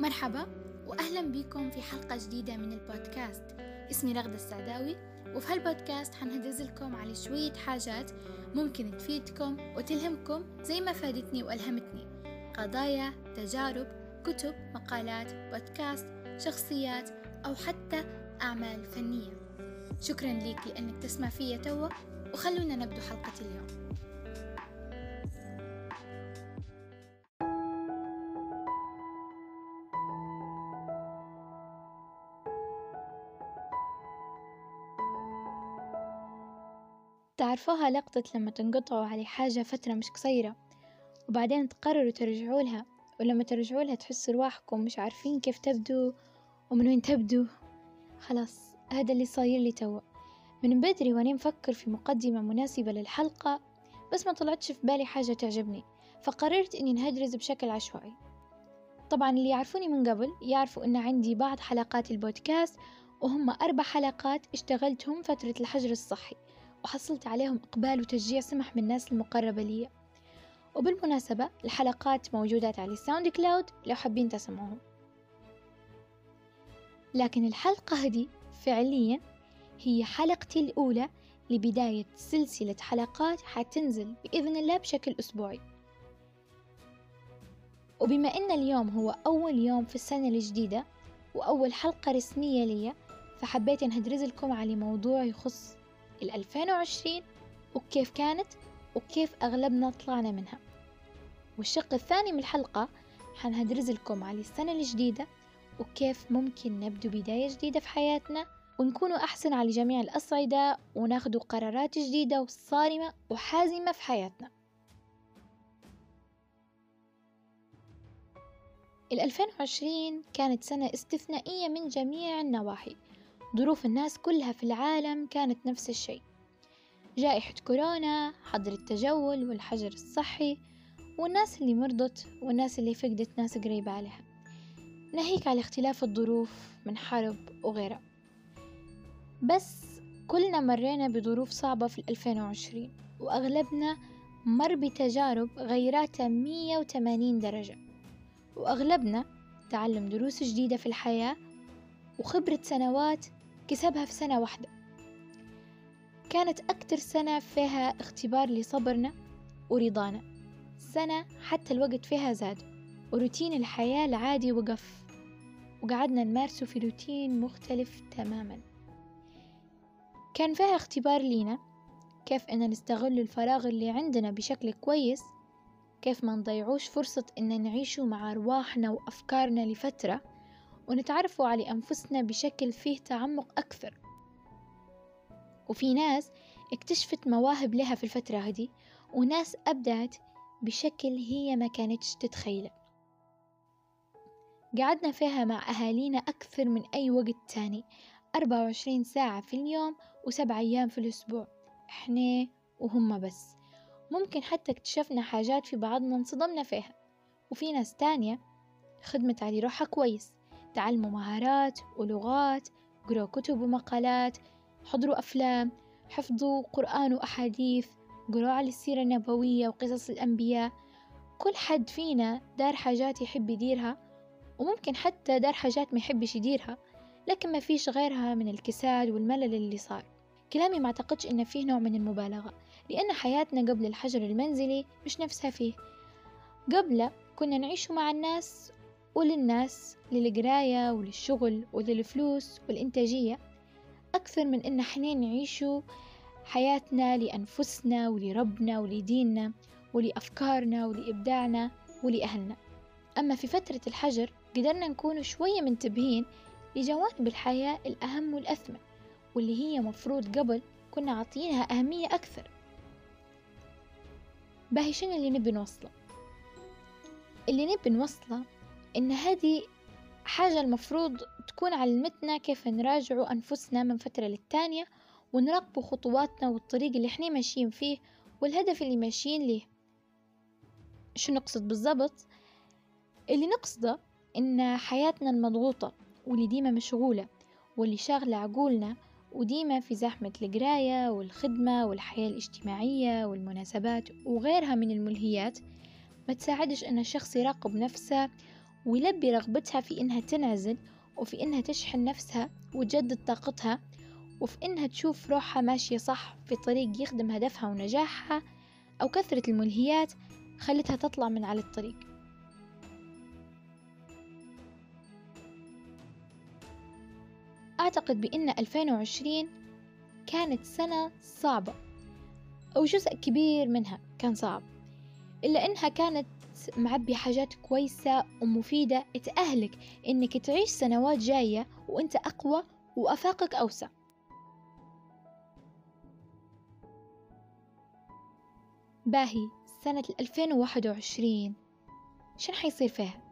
مرحبا وأهلا بكم في حلقة جديدة من البودكاست. اسمي رغدة السعداوي وفي هالبودكاست حنهدز لكم على شوية حاجات ممكن تفيدكم وتلهمكم زي ما فادتني وألهمتني. قضايا تجارب كتب مقالات بودكاست شخصيات أو حتى أعمال فنية. شكرا ليك لأنك تسمع فيا توا وخلونا نبدو حلقة اليوم. تعرفوها لقطة لما تنقطعوا على حاجة فترة مش قصيرة وبعدين تقرروا ترجعوا لها ولما ترجعوا لها تحسوا رواحكم مش عارفين كيف تبدوا ومن وين تبدوا خلاص هذا اللي صاير لي توا. من بدري وأنا مفكر في مقدمة مناسبة للحلقة بس ما طلعتش في بالي حاجة تعجبني فقررت إني نهدرز بشكل عشوائي. طبعا اللي يعرفوني من قبل يعرفوا إن عندي بعض حلقات البودكاست وهم أربع حلقات اشتغلتهم فترة الحجر الصحي. وحصلت عليهم إقبال وتشجيع سمح من الناس المقربة لي. وبالمناسبة الحلقات موجودات على الساوند كلاود لو حابين تسمعوهم لكن الحلقة هذه فعليا هي حلقتي الأولى لبداية سلسلة حلقات حتنزل بإذن الله بشكل أسبوعي. وبما أن اليوم هو أول يوم في السنة الجديدة وأول حلقة رسمية لي فحبيت أن لكم على موضوع يخص الألفين وعشرين وكيف كانت وكيف أغلبنا طلعنا منها. والشق الثاني من الحلقة حنهدرز لكم على السنة الجديدة وكيف ممكن نبدو بداية جديدة في حياتنا ونكونوا أحسن على جميع الأصعدة وناخدوا قرارات جديدة وصارمة وحازمة في حياتنا. الألفين وعشرين كانت سنة استثنائية من جميع النواحي. ظروف الناس كلها في العالم كانت نفس الشيء. جائحة كورونا حظر التجول والحجر الصحي والناس اللي مرضت والناس اللي فقدت ناس قريبة عليها. ناهيك على اختلاف الظروف من حرب وغيرها. بس كلنا مرينا بظروف صعبة في الألفين وعشرين وأغلبنا مر بتجارب غيراتها مية وتمانين درجة. وأغلبنا تعلم دروس جديدة في الحياة وخبرة سنوات كسبها في سنة واحدة. كانت أكتر سنة فيها اختبار لصبرنا ورضانا. سنة حتى الوقت فيها زاد وروتين الحياة العادي وقف وقعدنا نمارسه في روتين مختلف تماما. كان فيها اختبار لينا كيف أن نستغل الفراغ اللي عندنا بشكل كويس كيف ما نضيعوش فرصة إن نعيشوا مع أرواحنا وأفكارنا لفترة ونتعرفوا على أنفسنا بشكل فيه تعمق أكثر. وفي ناس اكتشفت مواهب لها في الفترة هذه وناس أبدعت بشكل هي ما كانتش تتخيله. قعدنا فيها مع أهالينا أكثر من أي وقت تاني أربعة وعشرين ساعة في اليوم وسبع أيام في الأسبوع إحنا وهم بس. ممكن حتى اكتشفنا حاجات في بعضنا انصدمنا فيها. وفي ناس تانية خدمت على روحها كويس. تعلموا مهارات ولغات قروا كتب ومقالات حضروا أفلام حفظوا قرآن وأحاديث قروا على السيرة النبوية وقصص الأنبياء. كل حد فينا دار حاجات يحب يديرها وممكن حتى دار حاجات ما يحبش يديرها لكن ما فيش غيرها من الكساد والملل اللي صار. كلامي ما أعتقدش إن فيه نوع من المبالغة لأن حياتنا قبل الحجر المنزلي مش نفسها فيه. قبل كنا نعيش مع الناس وللناس للقراية وللشغل وللفلوس والإنتاجية. أكثر من إن إحنا نعيشوا حياتنا لأنفسنا ولربنا ولديننا ولأفكارنا ولإبداعنا ولأهلنا. أما في فترة الحجر قدرنا نكون شوية منتبهين لجوانب الحياة الأهم والأثمن واللي هي مفروض قبل كنا عاطينها أهمية أكثر. باهي شنو اللي نبي نوصله؟ اللي نبي نوصله إن هذه حاجة المفروض تكون علمتنا كيف نراجعوا أنفسنا من فترة للتانية ونراقبوا خطواتنا والطريق اللي إحنا ماشيين فيه والهدف اللي ماشيين ليه. شو نقصد بالضبط؟ اللي نقصده إن حياتنا المضغوطة واللي ديما مشغولة واللي شاغلة عقولنا وديما في زحمة القراية والخدمة والحياة الاجتماعية والمناسبات وغيرها من الملهيات ما تساعدش أن الشخص يراقب نفسه ويلبي رغبتها في إنها تنعزل وفي إنها تشحن نفسها وتجدد طاقتها وفي إنها تشوف روحها ماشية صح في طريق يخدم هدفها ونجاحها أو كثرة الملهيات خلتها تطلع من على الطريق. أعتقد بأن 2020 كانت سنة صعبة أو جزء كبير منها كان صعب. إلا إنها كانت معبي حاجات كويسة ومفيدة. تأهلك إنك تعيش سنوات جاية وإنت أقوى وأفاقك أوسع. باهي سنة 2021 شن حيصير فيها؟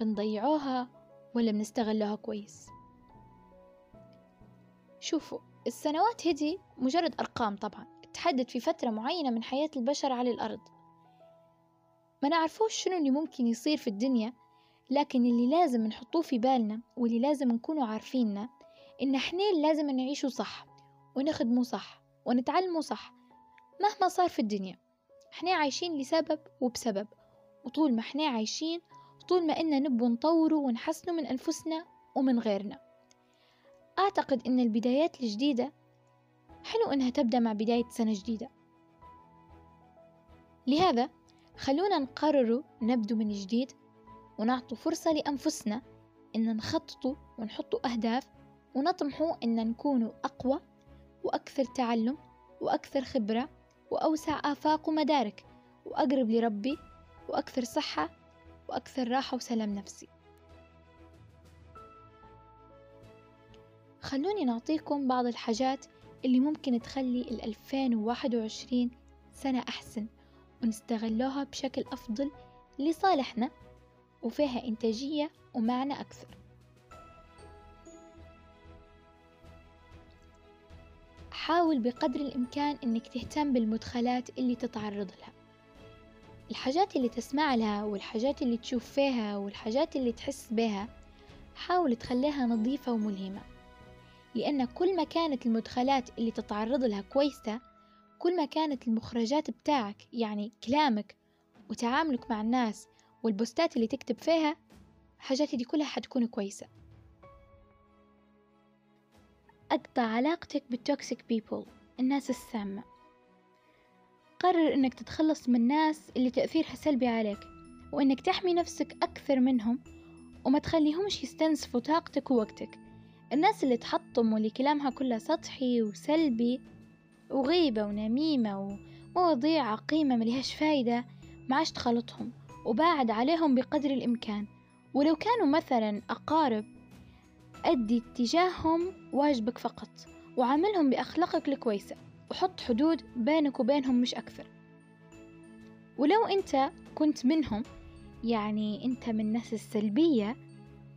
بنضيعوها ولا بنستغلها كويس؟ شوفوا السنوات هدي مجرد أرقام طبعا. تحدد في فترة معينة من حياة البشر على الأرض. ما نعرفوش شنو اللي ممكن يصير في الدنيا لكن اللي لازم نحطوه في بالنا واللي لازم نكونوا عارفيننا إن حنين لازم نعيشوا صح ونخدموا صح ونتعلموا صح مهما صار في الدنيا. إحنا عايشين لسبب وبسبب وطول ما إحنا عايشين طول ما إنا نبو نطوروا ونحسنوا من أنفسنا ومن غيرنا. أعتقد إن البدايات الجديدة حلو إنها تبدأ مع بداية سنة جديدة. لهذا خلونا نقرروا نبدو من جديد ونعطوا فرصة لأنفسنا إن نخططوا ونحطوا أهداف ونطمحوا إن نكونوا أقوى وأكثر تعلم وأكثر خبرة وأوسع آفاق ومدارك وأقرب لربي وأكثر صحة وأكثر راحة وسلام نفسي. خلوني نعطيكم بعض الحاجات اللي ممكن تخلي وواحد وعشرين سنة أحسن. ونستغلوها بشكل أفضل لصالحنا وفيها إنتاجية ومعنى أكثر. حاول بقدر الإمكان إنك تهتم بالمدخلات اللي تتعرض لها. الحاجات اللي تسمع لها والحاجات اللي تشوف فيها والحاجات اللي تحس بها حاول تخليها نظيفة وملهمة لأن كل ما كانت المدخلات اللي تتعرض لها كويسة كل ما كانت المخرجات بتاعك يعني كلامك وتعاملك مع الناس والبوستات اللي تكتب فيها حاجات دي كلها حتكون كويسة. أقطع علاقتك بالتوكسيك بيبول الناس السامة. قرر إنك تتخلص من الناس اللي تأثيرها سلبي عليك وإنك تحمي نفسك أكثر منهم وما تخليهمش يستنزفوا طاقتك ووقتك. الناس اللي تحطم واللي كلامها كله سطحي وسلبي وغيبة ونميمة ومواضيع عقيمة ملهاش فايدة معاش تخلطهم وباعد عليهم بقدر الإمكان. ولو كانوا مثلا أقارب أدي اتجاههم واجبك فقط وعاملهم بأخلاقك الكويسة وحط حدود بينك وبينهم مش أكثر. ولو أنت كنت منهم يعني أنت من الناس السلبية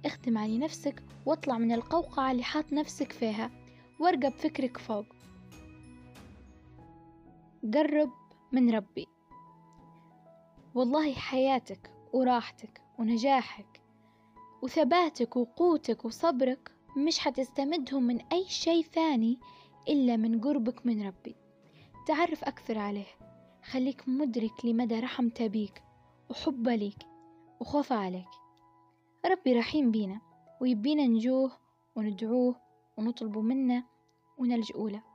اختم على نفسك واطلع من القوقعة اللي حاط نفسك فيها وارقب فكرك فوق. قرب من ربي. والله حياتك وراحتك ونجاحك وثباتك وقوتك وصبرك مش حتستمدهم من أي شيء ثاني إلا من قربك من ربي. تعرف أكثر عليه. خليك مدرك لمدى رحمته بيك وحبه ليك وخوفه عليك. ربي رحيم بينا ويبينا نجوه وندعوه ونطلبه منه ونلجأ له.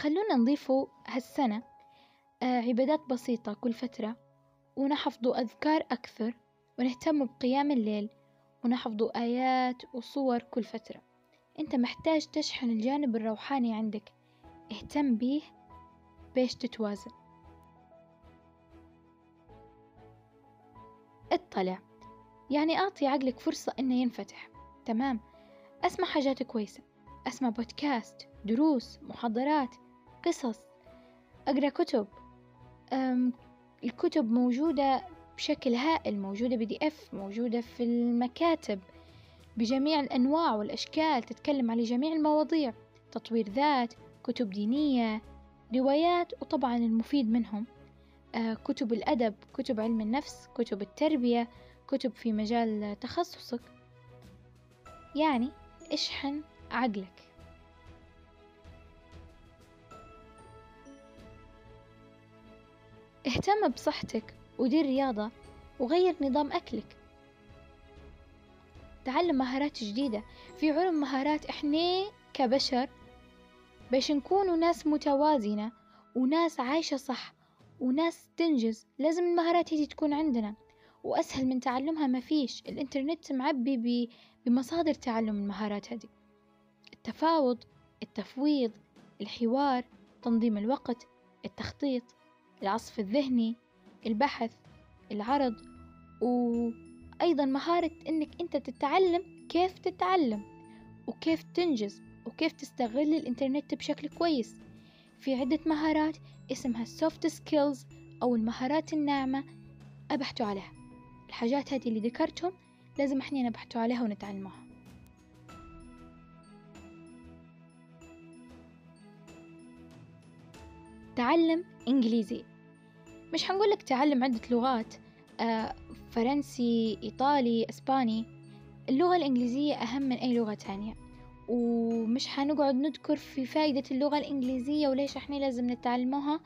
خلونا نضيفوا هالسنة. آه، عبادات بسيطة كل فترة ونحفظوا أذكار أكثر ونهتم بقيام الليل ونحفظوا آيات وصور كل فترة. أنت محتاج تشحن الجانب الروحاني عندك. اهتم بيه بيش تتوازن. اطلع. يعني أعطي عقلك فرصة إنه ينفتح. تمام. أسمع حاجات كويسة. أسمع بودكاست دروس محاضرات. قصص. أقرأ كتب. الكتب موجودة بشكل هائل موجودة بي دي إف موجودة في المكاتب بجميع الأنواع والأشكال تتكلم على جميع المواضيع تطوير ذات كتب دينية روايات وطبعا المفيد منهم. آه، كتب الأدب كتب علم النفس كتب التربية كتب في مجال تخصصك. يعني اشحن عقلك. اهتم بصحتك ودير رياضة وغير نظام أكلك. تعلم مهارات جديدة. في علم مهارات إحنا كبشر باش نكونوا ناس متوازنة وناس عايشة صح وناس تنجز لازم المهارات هذي تكون عندنا. وأسهل من تعلمها ما فيش. الإنترنت معبي بمصادر تعلم المهارات هذه التفاوض التفويض الحوار تنظيم الوقت التخطيط. العصف الذهني البحث العرض وأيضا مهارة إنك أنت تتعلم كيف تتعلم وكيف تنجز وكيف تستغل الإنترنت بشكل كويس. في عدة مهارات اسمها soft skills أو المهارات الناعمة أبحثوا عليها. الحاجات هذه اللي ذكرتهم لازم إحنا نبحثوا عليها ونتعلموها تعلم إنجليزي. مش حنقولك تعلم عدة لغات آه فرنسي إيطالي إسباني. اللغة الإنجليزية أهم من أي لغة تانية. ومش حنقعد نذكر في فائدة اللغة الإنجليزية وليش إحنا لازم نتعلموها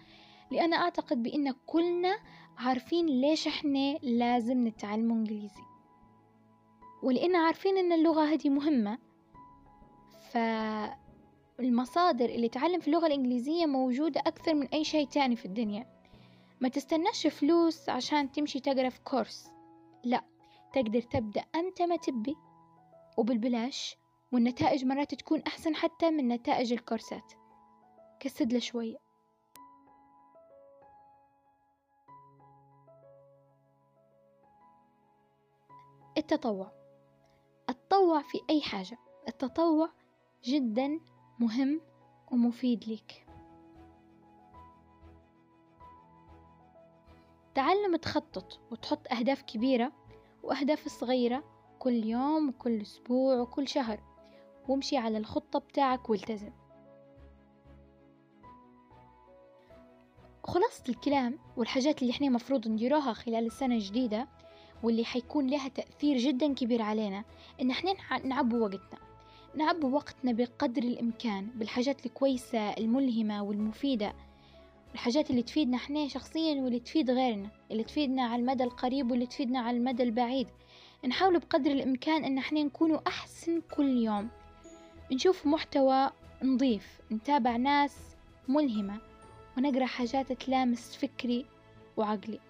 لأن أعتقد بأن كلنا عارفين ليش إحنا لازم نتعلم إنجليزي. ولأن عارفين أن اللغة هذه مهمة فالمصادر اللي تعلم في اللغة الإنجليزية موجودة أكثر من أي شيء تاني في الدنيا. ما تستناش فلوس عشان تمشي تقرأ في كورس. لا تقدر تبدأ أنت ما تبي. وبالبلاش والنتائج مرات تكون أحسن حتى من نتائج الكورسات. كسد له شوية. التطوع. التطوع في أي حاجة. التطوع جدا مهم ومفيد لك تعلم تخطط وتحط أهداف كبيرة وأهداف صغيرة كل يوم وكل أسبوع وكل شهر. وامشي على الخطة بتاعك والتزم. خلاصة الكلام والحاجات اللي إحنا مفروض نديروها خلال السنة الجديدة واللي حيكون لها تأثير جدا كبير علينا إن إحنا نعبوا وقتنا. نعبوا وقتنا بقدر الإمكان بالحاجات الكويسة الملهمة والمفيدة. الحاجات اللي تفيدنا إحنا شخصيا واللي تفيد غيرنا اللي تفيدنا على المدى القريب واللي تفيدنا على المدى البعيد. نحاول بقدر الإمكان إن إحنا نكونوا أحسن كل يوم. نشوف محتوى نظيف نتابع ناس ملهمة ونقرأ حاجات تلامس فكري وعقلي.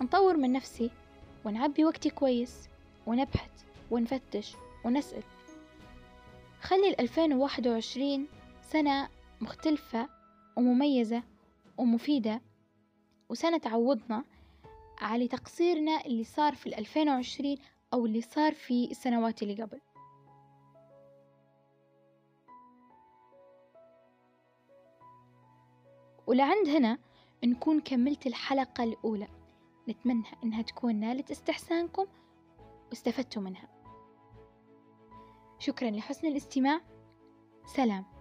نطور من نفسي ونعبي وقتي كويس ونبحث ونفتش ونسأل. خلي الألفين وواحد وعشرين سنة مختلفة ومميزة ومفيدة وسنة تعوضنا على تقصيرنا اللي صار في الألفين وعشرين أو اللي صار في السنوات اللي قبل. ولعند هنا نكون كملت الحلقة الأولى. نتمنى إنها تكون نالت استحسانكم واستفدتوا منها. شكرا لحسن الاستماع. سلام.